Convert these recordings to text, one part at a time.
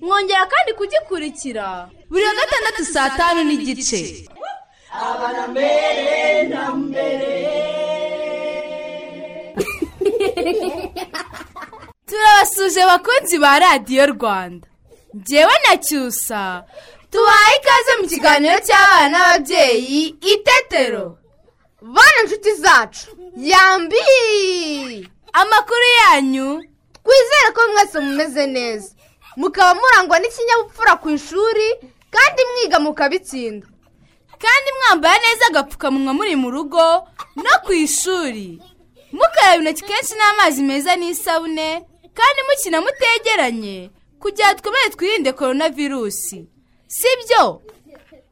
Mwongera kandi kugikurikira. Buri wa gatandatu saa tanu n'igice. Turabasuje bakunzi ba radiyo rwanda. Njyewe na cyusa tubaye ikaze mu kiganiro cy'abana n'ababyeyi itetero bana inshuti zacu. Yambi! Amakuru yanyu. Twizere ko mwese mumeze neza. Mukaba murangwa n'ikinyabupfura ku ishuri kandi mwiga mukabitsinda kandi mwambaye neza agapfukamunwa muri mu rugo no ku ishuri. Mukaraba intoki kenshi n'amazi meza n'isabune kandi mukina mutegeranye kugira twemere twirinde korona virusi si byo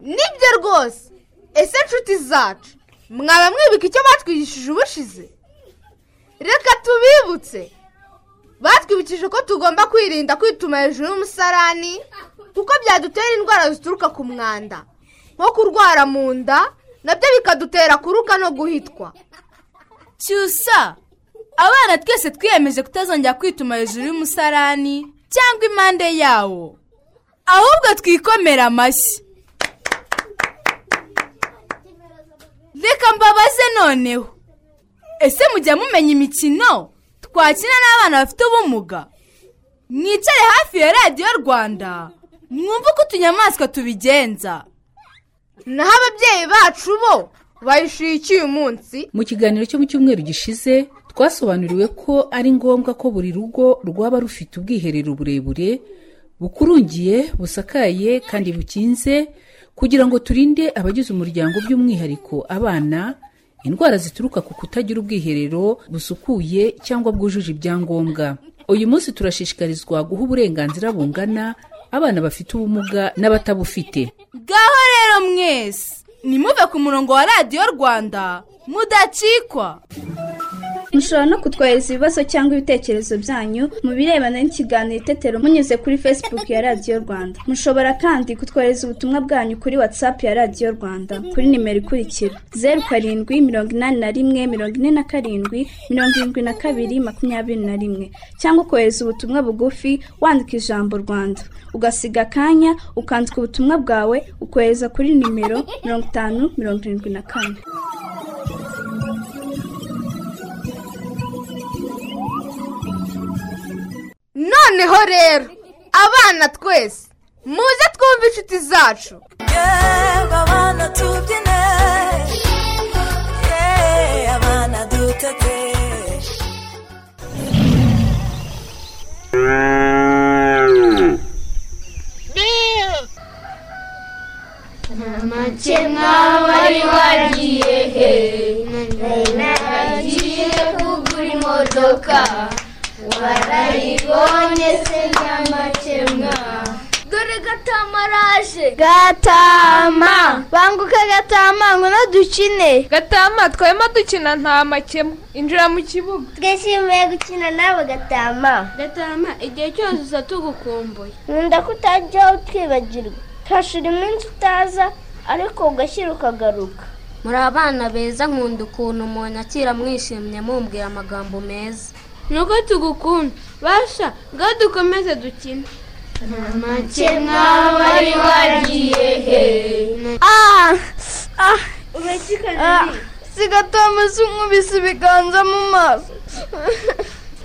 ni byo rwose. Ese inshuti zacu mwaba mwibuka icyo batwigishije ubushize? Reka tubibutse. Batwibukije ko tugomba kwirinda kwituma hejuru y'umusarani kuko byadutera indwara zituruka ku mwanda. Nko kurwara mu nda na byo bikadutera kuruka no guhitwa. Cyusa abana twese twiyemeje kutazongera kwituma hejuru y'umusarani cyangwa impande yawo. Ahubwo twikomera amashyi. Reka mbabaze noneho. Ese mujya mumenya imikino? Twakina n'abana bafite ubumuga. Mwicare hafi ya radiyo rwanda. Mwumve uko utunyamaswa tubigenza. Naho ababyeyi bacu bo bayishyuye iki uyu munsi mu kiganiro cyo mu cyumweru gishize twasobanuriwe ko ari ngombwa ko buri rugo rwaba rufite ubwiherero burebure bukurungiye busakaye kandi bukinze kugira ngo turinde abagize umuryango by'umwihariko abana indwara zituruka ku kutagira ubwiherero busukuye cyangwa bwujuje ibyangombwa. Uyu munsi turashishikarizwa guha uburenganzira bungana abana bafite ubumuga n'abatabufite. Ngaho rero mwese nimuve ku murongo wa radiyo rwanda mudacikwa. Mushobora no kutwohereza ibibazo cyangwa ibitekerezo byanyu mu birebana n'ikiganiro itetero munyuze kuri facebook ya radiyo rwanda. Mushobora kandi kutwohereza ubutumwa bwanyu kuri whatsapp ya radiyo rwanda kuri nimero ikurikira zeru karindwi mirongo inani na rimwe mirongo ine na karindwi mirongo irindwi na kabiri makumyabiri na rimwe. Cyangwa ukohereza ubutumwa bugufi wandika ijambo rwanda. Ugasiga akanya ukandika ubutumwa bwawe ukohereza kuri nimero mirongo itanu mirongo irindwi na kane. Noneho rero abana twese muze twumve inshuti zacu abana tubyine yeee abana dutete amakemwa wari wagiye he nagiye kugura imodoka warayibonye se nyamakemwa dore gatama araje. Gatama. Banguka gatama ngo dukine gatama twarimo dukina nta makemwa. Injira mu kibuga. Twishimiye gukina nawe gatama. Gatama igihe cyose uza tugukumbuye. Nkunda ko utajya utwibagirwa. Hashira iminsi utaza ariko ugashyira ukagaruka. Muri abana beza nkunda ukuntu umuntu akira mwishimye mumbwira amagambo meza. Nuko tugukunda. Basha ngaho dukomeze dukine. Amakemwa wari wagiye he? Ah ah ah. si gatama si nkubise ibiganza mu maso.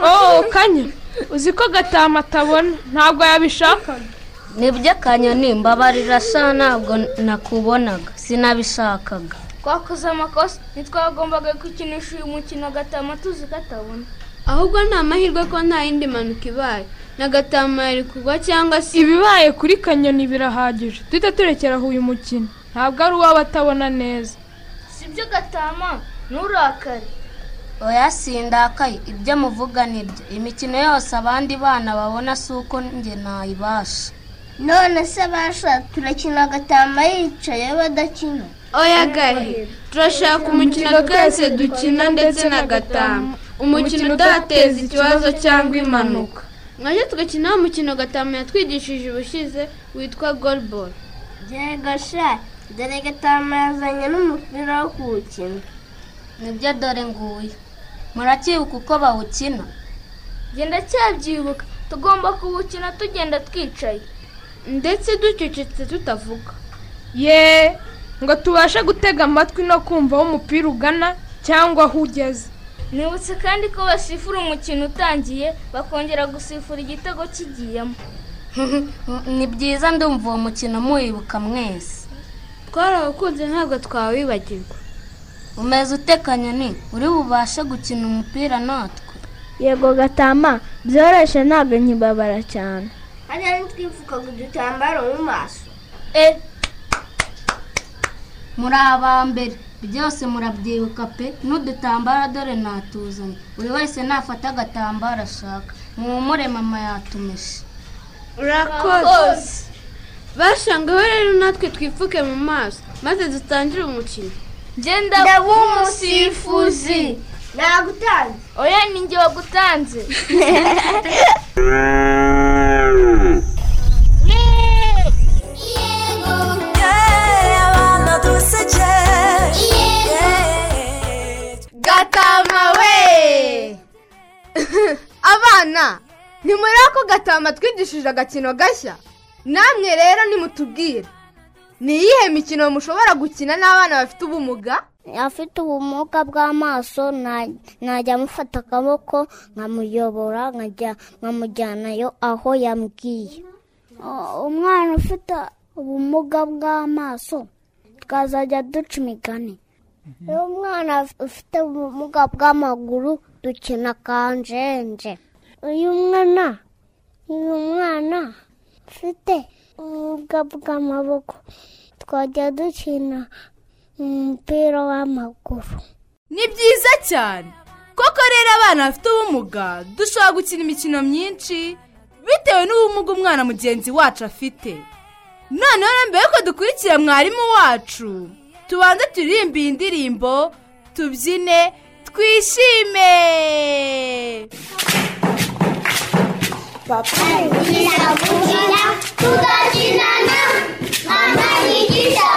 Oh kanya uzi ko gatama atabona? Ntabwo yabishakaga ni byo kanyoni mbabarira sha ntabwo nakubonaga. Sinabishakaga. Twakoze amakosa. Ntitwagombaga gukinisha uyu mukino agatama tuzi ko atabona. Ahubwo ni amahirwe ko nta yindi mpanuka ibaye. N'agatama yari kugwa cyangwa se ibibaye kuri kanyoni birahagije. Duhita turekeraho uyu mukino ntabwo ari uw'abatabona neza. Si byo gatama. Nturakare. Oya sindakaye. Ibyo muvuga ni byo imikino yose abandi bana babona si uko njye nayibasha. None se basha turakina agatama yicaye badakina. Oya gahe turashaka umukino twese dukina ndetse n'agatama umukino udateza ikibazo cyangwa impanuka. mwajya tugakina umukino gatama yatwigishije ubushize witwa goluboro yego sha dore gatama yazanye n'umupira wo kuwukina. Nibyo dore nguyu. Murakibuka uko bawukina? Genda cyabyibuka tugomba kuwukina tugenda twicaye. Ndetse ducecetse tutavuga. Ye ngo tubashe gutega amatwi no kumva aho umupira ugana cyangwa aho ugeze. Nibutse kandi ko basifura umukino utangiye bakongera gusifura igitego kigiyemo. Ni byiza ndumva uwo mukino muwibuka mwese. Twarawukunze ntabwo twawibagirwa umeze ute kanyoni uri bubashe gukina umupira natwe. Yego gatama byoroshye ntabwo nkibabara cyane. Hariya ntitwifukaga udutambaro mu maso. Muri aba mbere. Byose murabyibuka pe n'udutambaro dore natuzanye. Buri wese nafata agatambaro ashaka. Muhumure mama yatumije urakoze. Bashangaho rero natwe twipfuke mu maso maze dutangire umukino. Genda umusifuzi nagutanze. Oya ni njye wagutanze. gatama we abana ntimureba ko gatama twigishije agakino gashya. Namwe rero nimutubwire. Ni iyihe mikino mushobora gukina n'abana bafite ubumuga? Afite ubumuga bw'amaso najya amufata akaboko nkamuyobora nkamujyanayo aho yambwiye. Umwana ufite ubumuga bw'amaso twazajya duca imigani. Iyo umwana ufite ubumuga bw'amaguru dukina kanjenje uyu mwana uyu mwana ufite ubumuga bw'amaboko. Twajya dukina umupira w'amaguru. Ni byiza cyane. Koko rero abana bafite ubumuga dushobora gukina imikino myinshi bitewe n'ubumuga umwana mugenzi wacu afite. Noneho mbere yuko dukurikira mwarimu wacu tubanze turirimbe iyi ndirimbo tubyine twishime! Papa yigisha kubyina tugakinana mama yigisha.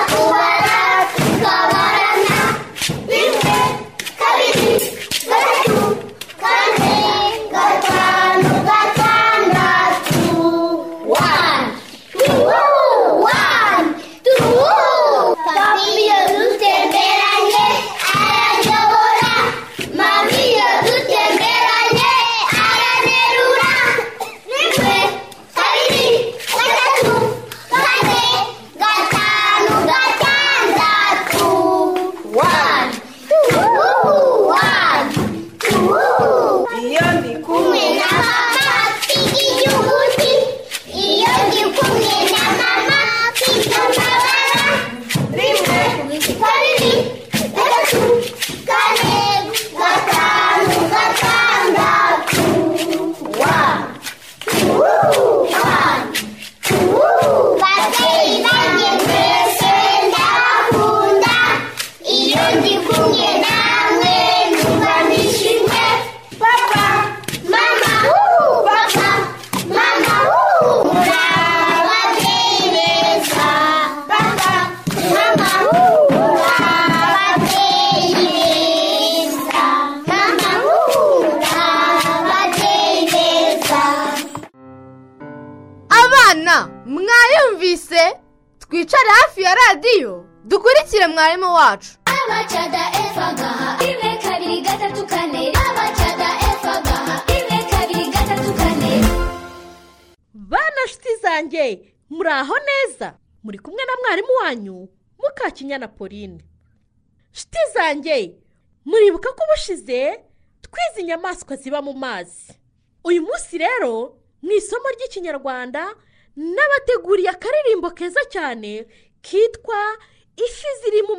Kane bana nshuti zanjye muri aho neza muri kumwe na mwarimu wanyu mukakinyana pauline. Nshuti zanjye muribuka ko ubushize twize inyamaswa ziba mu mazi. Uyu munsi rero mu isomo ry'ikinyarwanda n'abateguriye akaririmbo keza cyane kitwa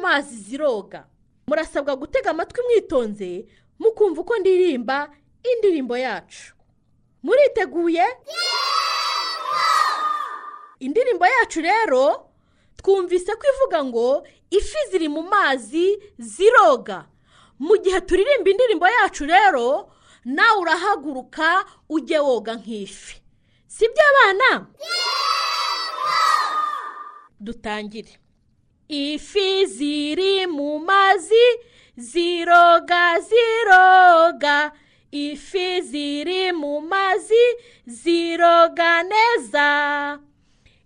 mazi ziroga. Murasabwa gutega amatwi mwitonze mukumva uko ndirimba indirimbo yacu. Muriteguye? Indirimbo yacu rero twumvise ko ivuga ngo ifi ziri mu mazi ziroga. Mu gihe turirimba indirimbo yacu rero nawe urahaguruka ujye woga nk'ifi. Si byo abana? Dutangire ifi ziri mu mazi ziroga ziroga. Ifi ziri mu mazi ziroga neza.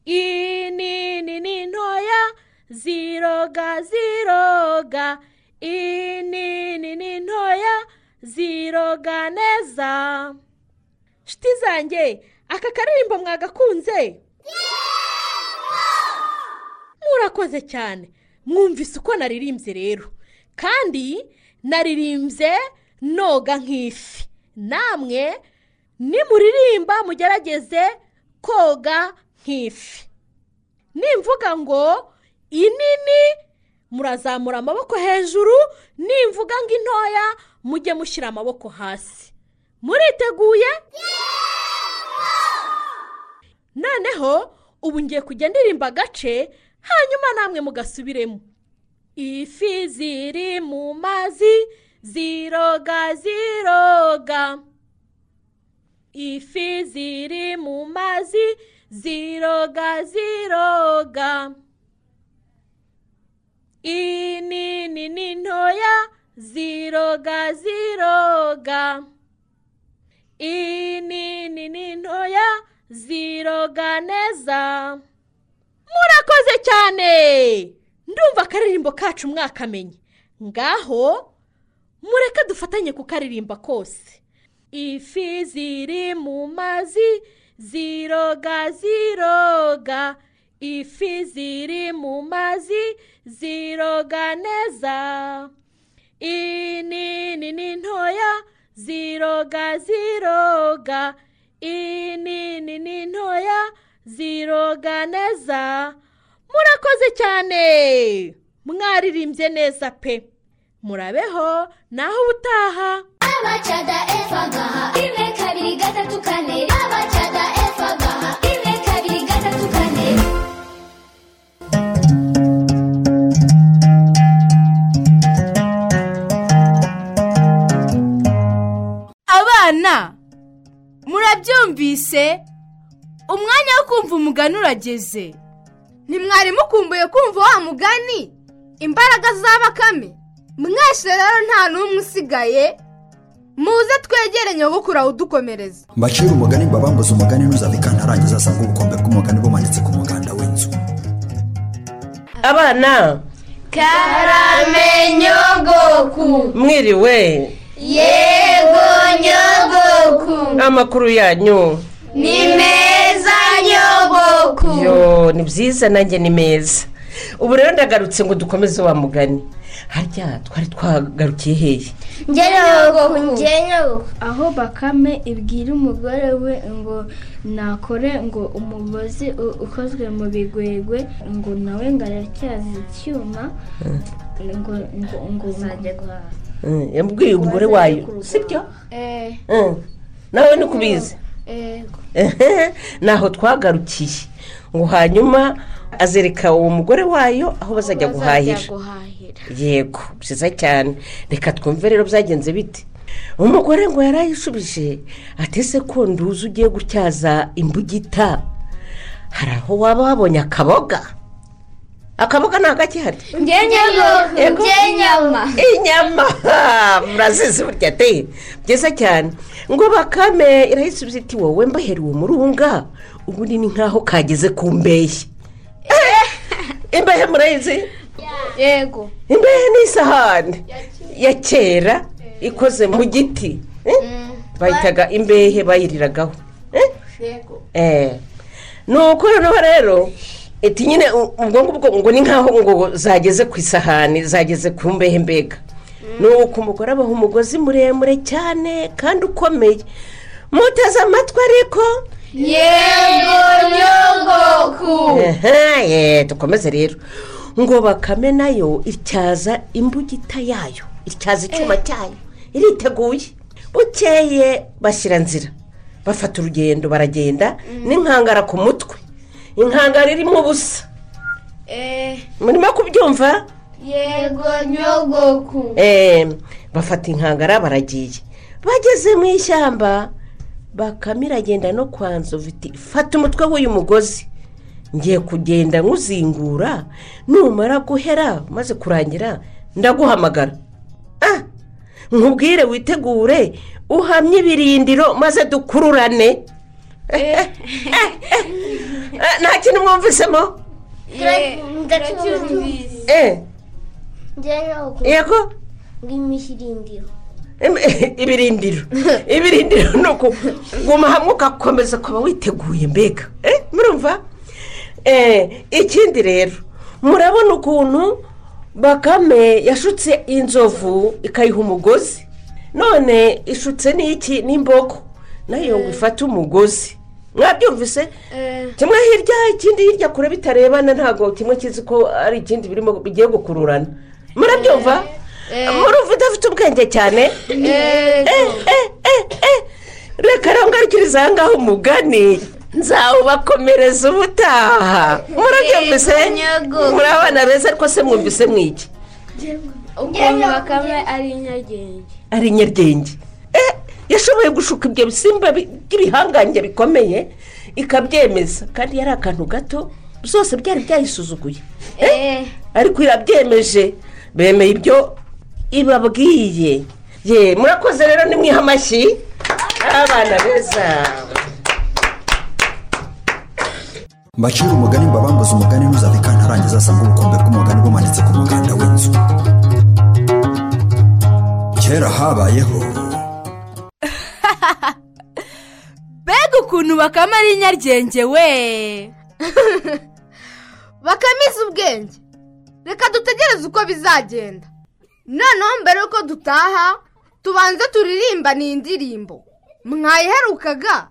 Inini n'intoya ziroga ziroga. Inini n'intoya ziroga neza. Nshuti zanjye aka karirimbo mwagakunze? Murakoze cyane. Mwumvise uko naririmbye rero. Kandi naririmbye noga nk'ifi. Namwe nimuririmba mugerageze koga nk'ifi. Nimvuga ngo inini murazamura amaboko hejuru nimvuga ngo intoya mujye mushyira amaboko hasi. Muriteguye? Noneho ubu ngiye kujya ndirimba agace hanyuma namwe mugasubiremo. Ifi ziri mu mazi ziroga ziroga. Ifi ziri mu mazi ziroga ziroga. Inini n'intoya ziroga ziroga. Inini n'intoya ziroga neza. Cyane. Ndumva akaririmbo kacu mwakamenye ngaho mureke dufatanye kukaririmba kose. Ifi ziri mu mazi ziroga ziroga. Ifi ziri mu mazi ziroga neza. Inini n'intoya ziroga ziroga. Inini n'intoya ziroga neza. Murakoze cyane. Mwaririmbye neza pe. Murabeho naho ubutaha. Abacada efa gaha. Rimwe kabiri gatatu kane. Abacada efa gaha. Rimwe kabiri gatatu kane. Abana murabyumvise? Umwanya wo kumva umugani urageze ntimwari mukumbuye kumva wa mugani? Imbaraga za bakame mwese rero nta n'umwe usigaye. Muze twegere nyogokuru awudukomereza mbacira umugani mbabambuze umugani ntuzabika ntarangiza asanga ubukombe bw'umugani bumanitse ku muganda w'inzu. Abana. Karame nyogoku. Mwiriwe yego nyogoku. Amakuru yanyu. Ni meza ni byiza nanjye ni meza. Ubu rero ndagarutse ngo dukomeze wa mugani. Harya twari twagarukiye hehe? Nyogoku aho bakame ibwira umugore we ngo nakore ngo umugozi ukozwe mu bigwegwe ngo nawe ngo aracyazi icyuma ngo ngo ngo uzajya guhaha. Mm, yambwiye umugore wayo. sibyo? Eee Mm, nawe ni kubizi naho twagarukiye ngo hanyuma azereka uwo mugore wayo aho bazajya guhahira. yego byiza cyane. Reka twumve rero byagenze bite. Umugore ngo yarayishubije atese ko nduzi ugiye gutyaza imbugita? Hari aho waba wabonye akaboga? Akaboga ntabwo akihari njye nyogoku njye nyama. Inyama murazizi burya te. Byiza cyane. Ngo bakame irayisubiza iti wowe mbahere uwo murunga. Ubundi ni nkaho kageze ku mbehe. Imbehe murayizi? Yego. Imbehe ni isahani. Ya kera. Ikoze mu giti. Eh? bayitaga imbehe bayiriragaho yego. Eh, ni uko noneho rero eti nyine ubwo ngubwo ngo ni nkaho ngo zageze ku isahani zageze ku mbehe mbega ni uko umugore abaha umugozi muremure cyane kandi ukomeye. Muteze amatwi ariko? Yego nyogoku dukomeze rero. Ngo bakame na yo ityaza imbugita yayo ityaza icyuma cyayo iriteguye. Bukeye bashyira nzira. Bafata urugendo baragenda n'inkangara ku mutwe. Inkangara irimo ubusa. Murimo kubyumva? Yego nyogoku. Eh, bafata inkangara baragiye. Bageze mu ishyamba bakame iragenda no kwa nzovu iti fata umutwe w'uyu mugozi. Ngiye kugenda nkuzingura numara guhera maze kurangira ndaguhamagara. Ah nkubwire witegure uhamye ibirindiro maze dukururane. Eh, nta kintu mwumvisemo ndacyumvise Eh, yego ng'imishyirindiro Em- ibirindiro ibirindiro ni ukuguma hamwe ugakomeza ukaba witeguye mbega Eh, murumva? Eh, ikindi rero murabona ukuntu bakame yashutse inzovu ikayiha umugozi. None ishutse n'iki n'imbogo na yo ngo ifate umugozi. Mwabyumvise kimwe hirya ikindi hirya kure bitarebana ntabwo kimwe kizi ko ari ikindi birimo bigiye gukururana. Murabyumva? Murumva udafite ubwenge cyane? Eh, eh, eh, eh. reka ngarukiriza aha ngaha umugani. Nzawubakomereza ubutaha. Murabyumvise? Muri abana beza ariko se mwumvise mwiki? Ukuntu bakame ari inyagenge ari inyaryenge Eh, yashoboye gushuka ibyo bisimba bi- by'ibihangange bikomeye ikabyemeza. Kandi yari akantu gato byose byari byayisuzuguye. Eh, ariko irabyemeje. Bemeye ibyo ibabwiye. Ye murakoze rero nimwiha amashyi. Abana beza. Mbacira umugani mbabambuze umugani ntuzave kantarangiza asanga ubukombe bw'umugani bumanitse ku muganda w'inzu. Kera habayeho mbega ukuntu bakame ari inyaryenge we! Bakamize ubwenge. Reka dutegereze uko bizagenda. Noneho mbere yuko dutaha tubanze turirimba ni indirimbo mwayiherukaga?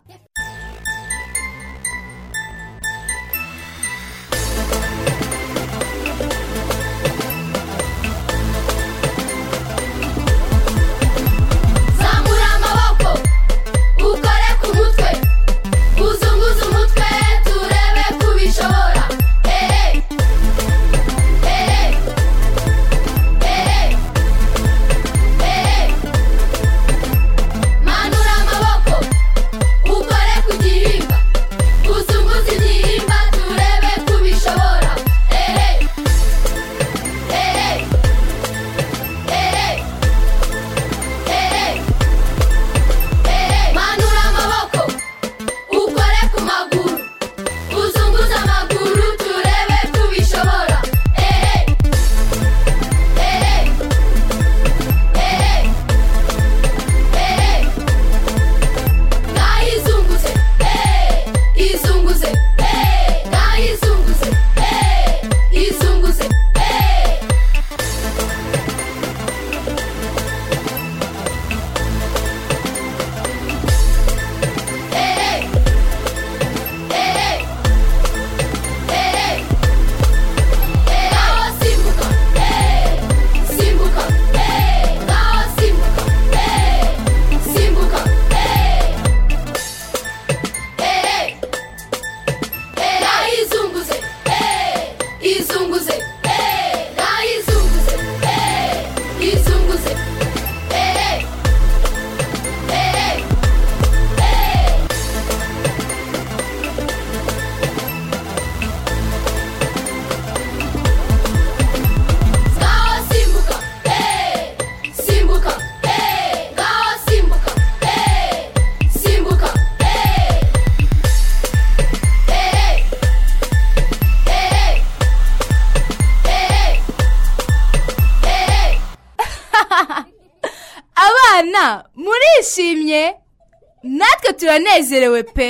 Turanezerewe pe.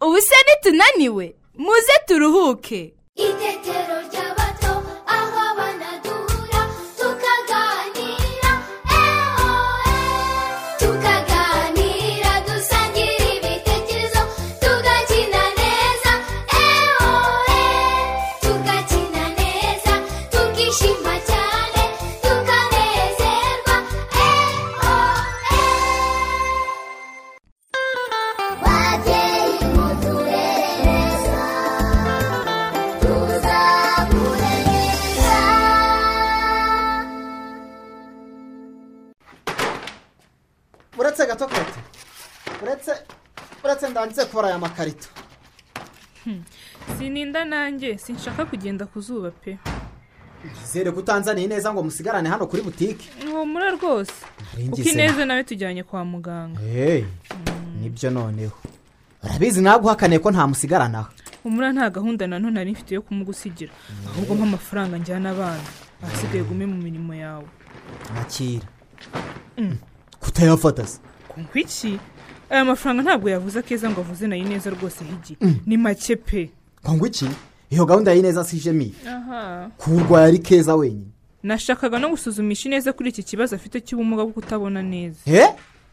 Ubu se ntitunaniwe muze turuhuke. Itetero ry'abato uretse gato kati uretse uretse ndangitse kubara aya makarito sininda nanjye sinshaka kugenda ku zuba pe. Nizere ko utanzaniye neza ngo musigarane hano kuri butike humura rwose. Kuko ineza nawe tujyanye kwa muganga. Hey ni byo noneho. Urabizi naguhakaniye ko ntamusigaranaho humura nta gahunda na none nari mfite yo kumugusigira. Ahubwo nk'amafaranga njyana abana. Ahasigaye gume mu mirimo yawe. Nakira. Kutayafata se kumva iki aya mafaranga ntabwo yavuze akeza ngo avuze na yo neza rwose higi Mm. ni make pe ngo iki iyo gahunda y'ineza si ijemi aha. Kurwaye ari keza wenyine. Nashakaga no gusuzumisha ineza kuri iki kibazo afite cy'ubumuga bwo kutabona neza. He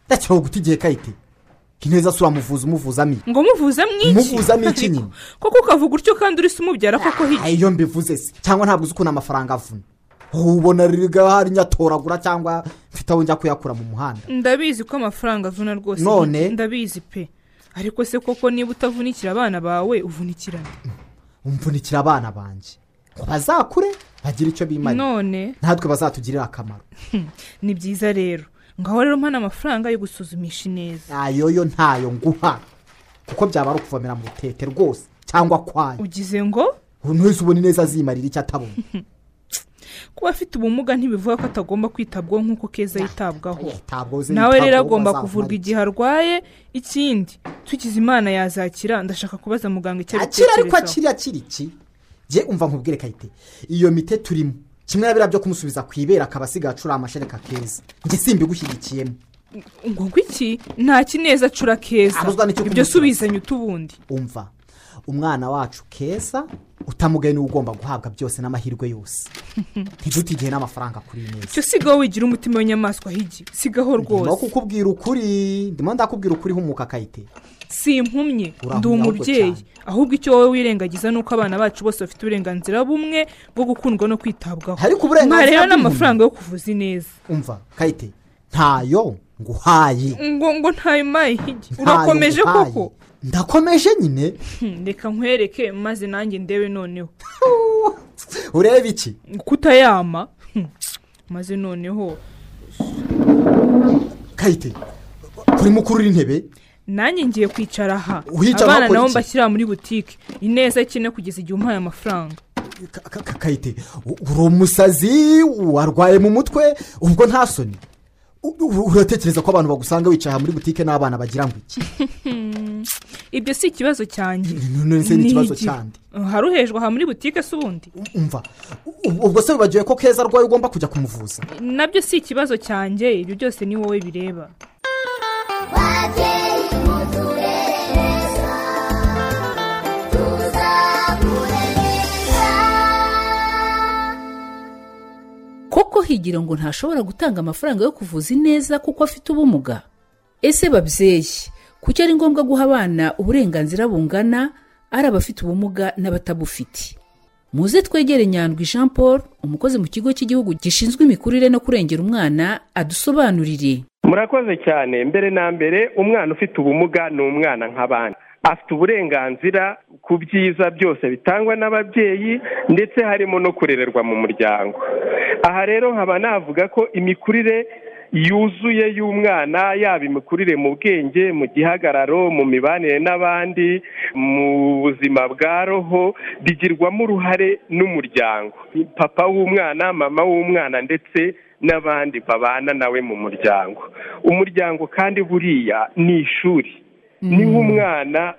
ndakiraho guta igihe kayite ineza si uramuvuza umuvuzamo iki ngo muvuza mwiki umuvuzamo iki nyine? Koko ukavuga utyo kandi uri se umubyara koko higi iyo mbivuze se cyangwa ntabwo uzi ukuntu amafaranga avuna. Ubona riga hari nyatoragura cyangwa mfite aho njya kuyakura mu muhanda. Ndabizi ko amafaranga avuna rwose. None? Ndabizi pe. Ariko se koko niba utavunikira abana bawe uvunikirana umvunikira abana banjye ngo bazakure bagire icyo bimarira none? Natwe bazatugirira akamaro. Ni byiza rero. Ngaho rero mpana amafaranga yo gusuzumisha ineza. Ayo yo ntayo nguha. Kuko byaba ari ukuvomera mu rutete rwose cyangwa kwayo ugize ngo? Umuntu wese ubona ineza azimarira icyo atabona kuba afite ubumuga ntibivuga ko atagomba kwitabwaho nk'uko keza yitabwaho. nawe rero agomba kuvurwa igihe arwaye. Ikindi tugize imana yazakira. Ndashaka kubaza muganga icyo akira ariko abitekerezaho akiri akiri iki? Jye umva nkubwire kayite iyo mite turimo. Kimwe na biriya byo kumusubiza ku ibere akaba asigaye acura amashereka keza. Njye simbigushyigikiyemo ngo iki? Nta kineza acura keza. Ibyo subizanye utubundi umva. Umwana wacu keza utamugaye ni we ugomba guhabwa byose n'amahirwe yose. Ntidute igihe n'amafaranga kuri iyi neza cyo sigaho wigira umutima w'inyamaswa higi sigaho ndimo rwose. kukubwira ukuri. Ndimo ndakubwira ukuri humuka kayite si impumye ndi umubyeyi. ahubwo icyo wowe wirengagiza ni uko abana bacu bose bafite uburenganzira bumwe bwo gukundwa no kwitabwaho. Bw'umuntu- n'amafaranga yo kuvuza ineza. Umva kayite ntayo nguhaye. Ngo ngo ntayo mayi urakomeje koko? Ndakomeje nyine. Reka nkwereke maze nanjye ndebe noneho. Urebe iki? Kutayama. Maze noneho. Kayite kuri mukuru intebe nanjye ngiye kwicara aha. Abana nabo mbashyira muri butike ineza ikine kugeza igihe umpaye amafaranga. Ka- kayite uri umusazi warwaye mu mutwe ubwo nta soni. Uratekereza ko abantu bagusanga wicaye aha muri butike n'abana bagira ngo iki? Ibyo si ikibazo cyanjye ni ikibazo iki? cyande hari uhejwe aha muri butike se ubundi ubwo se wibagiwe ko keza arwaye ugomba kujya kumuvuza na byo si ikibazo cyanjye ibyo byose ni wowe bireba koko higira ngo ntashobora gutanga amafaranga yo kuvuza ineza kuko afite ubumuga ese babyeyi kuki ari ngombwa guha abana uburenganzira bungana ari abafite ubumuga n'abatabufite? Muze twegere nyandwi jean paul umukozi mu kigo cy'igihugu gishinzwe imikurire no kurengera umwana adusobanurire. Murakoze cyane. Mbere na mbere umwana ufite ubumuga ni umwana nk'abandi. Afite uburenganzira ku byiza byose bitangwa n'ababyeyi ndetse harimo no kurererwa mu muryango. Aha rero nkaba navuga ko imikurire yuzuye y'umwana yaba imikurire mu bwenge mu gihagararo mu mibanire n'abandi mu buzima bwa roho bigirwamo uruhare n'umuryango. Papa w'umwana mama w'umwana ndetse n'abandi babana nawe mu muryango. Umuryango kandi buriya ni ishuri. Niho umwana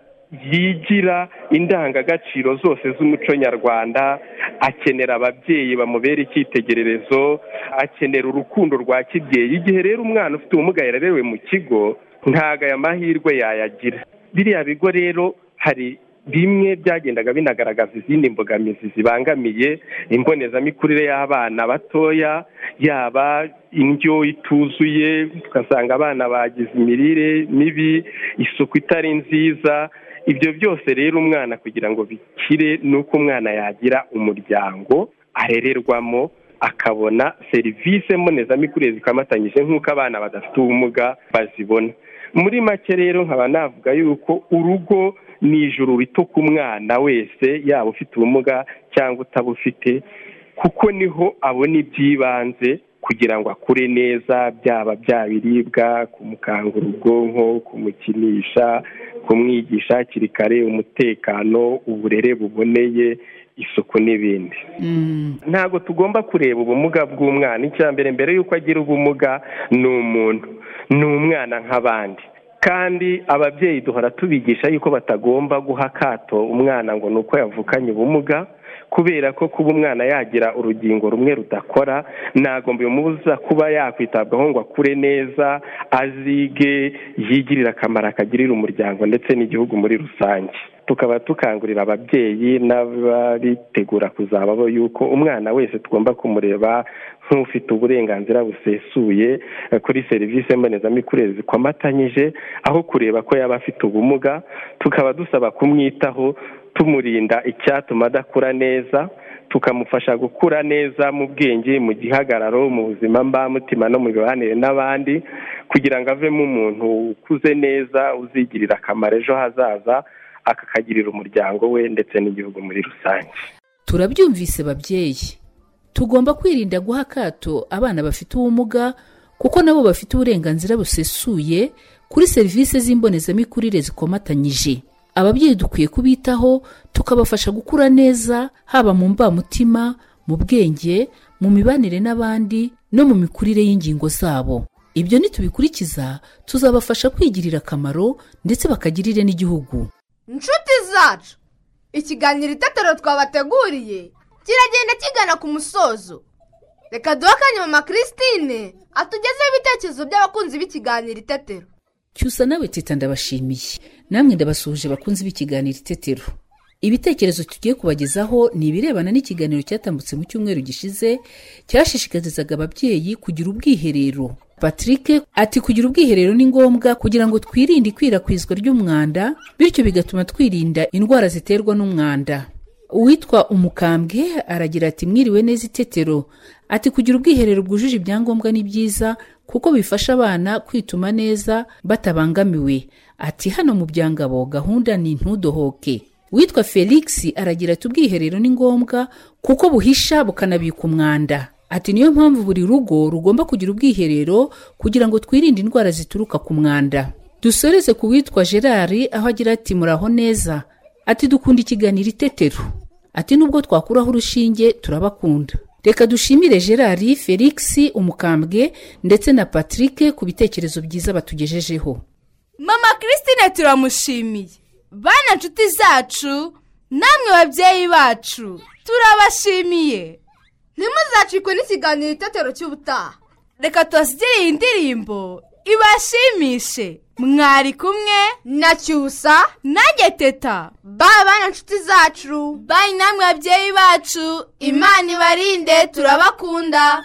yigira indangagaciro zose z'umuco nyarwanda akenera ababyeyi bamubera icyitegererezo akenera urukundo rwa kibyeyi. Igihe rero umwana ufite ubumuga yarerewe mu kigo ntabwo aya mahirwe yayagira. Biriya bigo rero hari bimwe byagendaga binagaragaza izindi mbogamizi zibangamiye imbonezamikurire y'abana batoya yaba indyo ituzuye tugasanga abana bagize imirire mibi isuku itari nziza ibyo byose rero umwana kugira ngo bikire ni uko umwana yagira umuryango arererwamo akabona serivisi mbonezamikurire zikamatanyije nk'uko abana badafite ubumuga bazibona. Muri make rero nkaba navuga yuko urugo ni ijuru rito ku mwana wese yaba ufite ubumuga cyangwa utabufite kuko ni ho abona iby'ibanze kugira ngo akure neza byaba bya biribwa kumukangura ubwonko kumukinisha kumwigisha hakiri kare umutekano uburere buboneye isuku n'ibindi. Ntabwo tugomba kureba ubumuga bw'umwana. Icya mbere mbere y'uko agira ubumuga ni umuntu. Ni umwana nk'abandi. Kandi ababyeyi duhora tubigisha yuko batagomba guha akato umwana ngo ni uko yavukanye ubumuga kubera ko kuba umwana yagira urugingo rumwe rudakora ntabwo bimubuza kuba yakwitabwaho ngo akure neza azige yigirire akamaro akagirire umuryango ndetse n'igihugu muri rusange. Tukaba tukangurira ababyeyi n'ababitegura kuzababo yuko umwana wese tugomba kumureba nk'ufite uburenganzira busesuye kuri serivisi mbonezamikurire zikomatanyije aho kureba ko yaba afite ubumuga tukaba dusaba kumwitaho tumurinda icyatuma adakura neza tukamufasha gukura neza mu bwenge mu gihagararo mu buzima mbamutima no mu mibanire n'abandi kugira ngo avemo umuntu ukuze neza uzigirira akamaro ejo hazaza akakagirira umuryango we ndetse n'igihugu muri rusange. Turabyumvise babyeyi. Tugomba kwirinda guha akato abana bafite ubumuga kuko nabo bafite uburenganzira busesuye kuri serivisi z'imbonezamikurire zikomatanyije. Ababyeyi dukwiye kubitaho tukabafasha gukura neza haba mu mbamutima mu bwenge mu mibanire n'abandi no mu mikurire y'ingingo zabo. Ibyo nitubikurikiza tuzabafasha kwigirira akamaro ndetse bakagirire n'igihugu. Inshuti zacu ikiganiro itetero twabateguriye kiragenda kigana ku musozo. Reka duhe akanya mama christine atugezeho ibitekerezo by'abakunzi b'ikiganiro itetero. Cyusa nawe teta ndabashimiye. Namwe ndabasuhuje bakunzi b'ikiganiro itetero. Ibitekerezo tugiye kubagezaho ni ibirebana n'ikiganiro cyatambutse mu cyumweru gishize cyashishikarizaga ababyeyi kugira ubwiherero. Patrick ati kugira ubwiherero ni ngombwa kugira ngo twirinde ikwirakwizwa ry'umwanda bityo bigatuma twirinda indwara ziterwa n'umwanda. Uwitwa umukambwe aragira ati mwiriwe neza itetero. Ati kugira ubwiherero bwujuje ibyangombwa ni byiza kuko bifasha abana kwituma neza batabangamiwe. Ati hano mu byangabo gahunda ni ntudohoke. Witwa felix aragira ati ubwiherero ni ngombwa kuko buhisha bukanabika umwanda. Ati niyo mpamvu buri rugo rugomba kugira ubwiherero kugira ngo twirinde indwara zituruka ku mwanda. Dusoreze ku witwa gerard aho agira ati muraho neza. Ati dukunda ikiganiro itetero. Ati nubwo twakuraho urushinge turabakunda. Reka dushimire gerard felix umukambwe ndetse na patrick ku bitekerezo byiza batugejejeho. Mama christine turamushimiye. Bana nshuti zacu namwe babyeyi bacu turabashimiye. Ntimuzacikwe n'ikiganiro itetero cy'ubutaha. Reka tubasigire iyi ndirimbo ibashimishe. Mwari kumwe na cyusa. nanjye teta bayi bana nshuti zacu. Bayi namwe babyeyi bacu. Imana ibarinde turabakunda.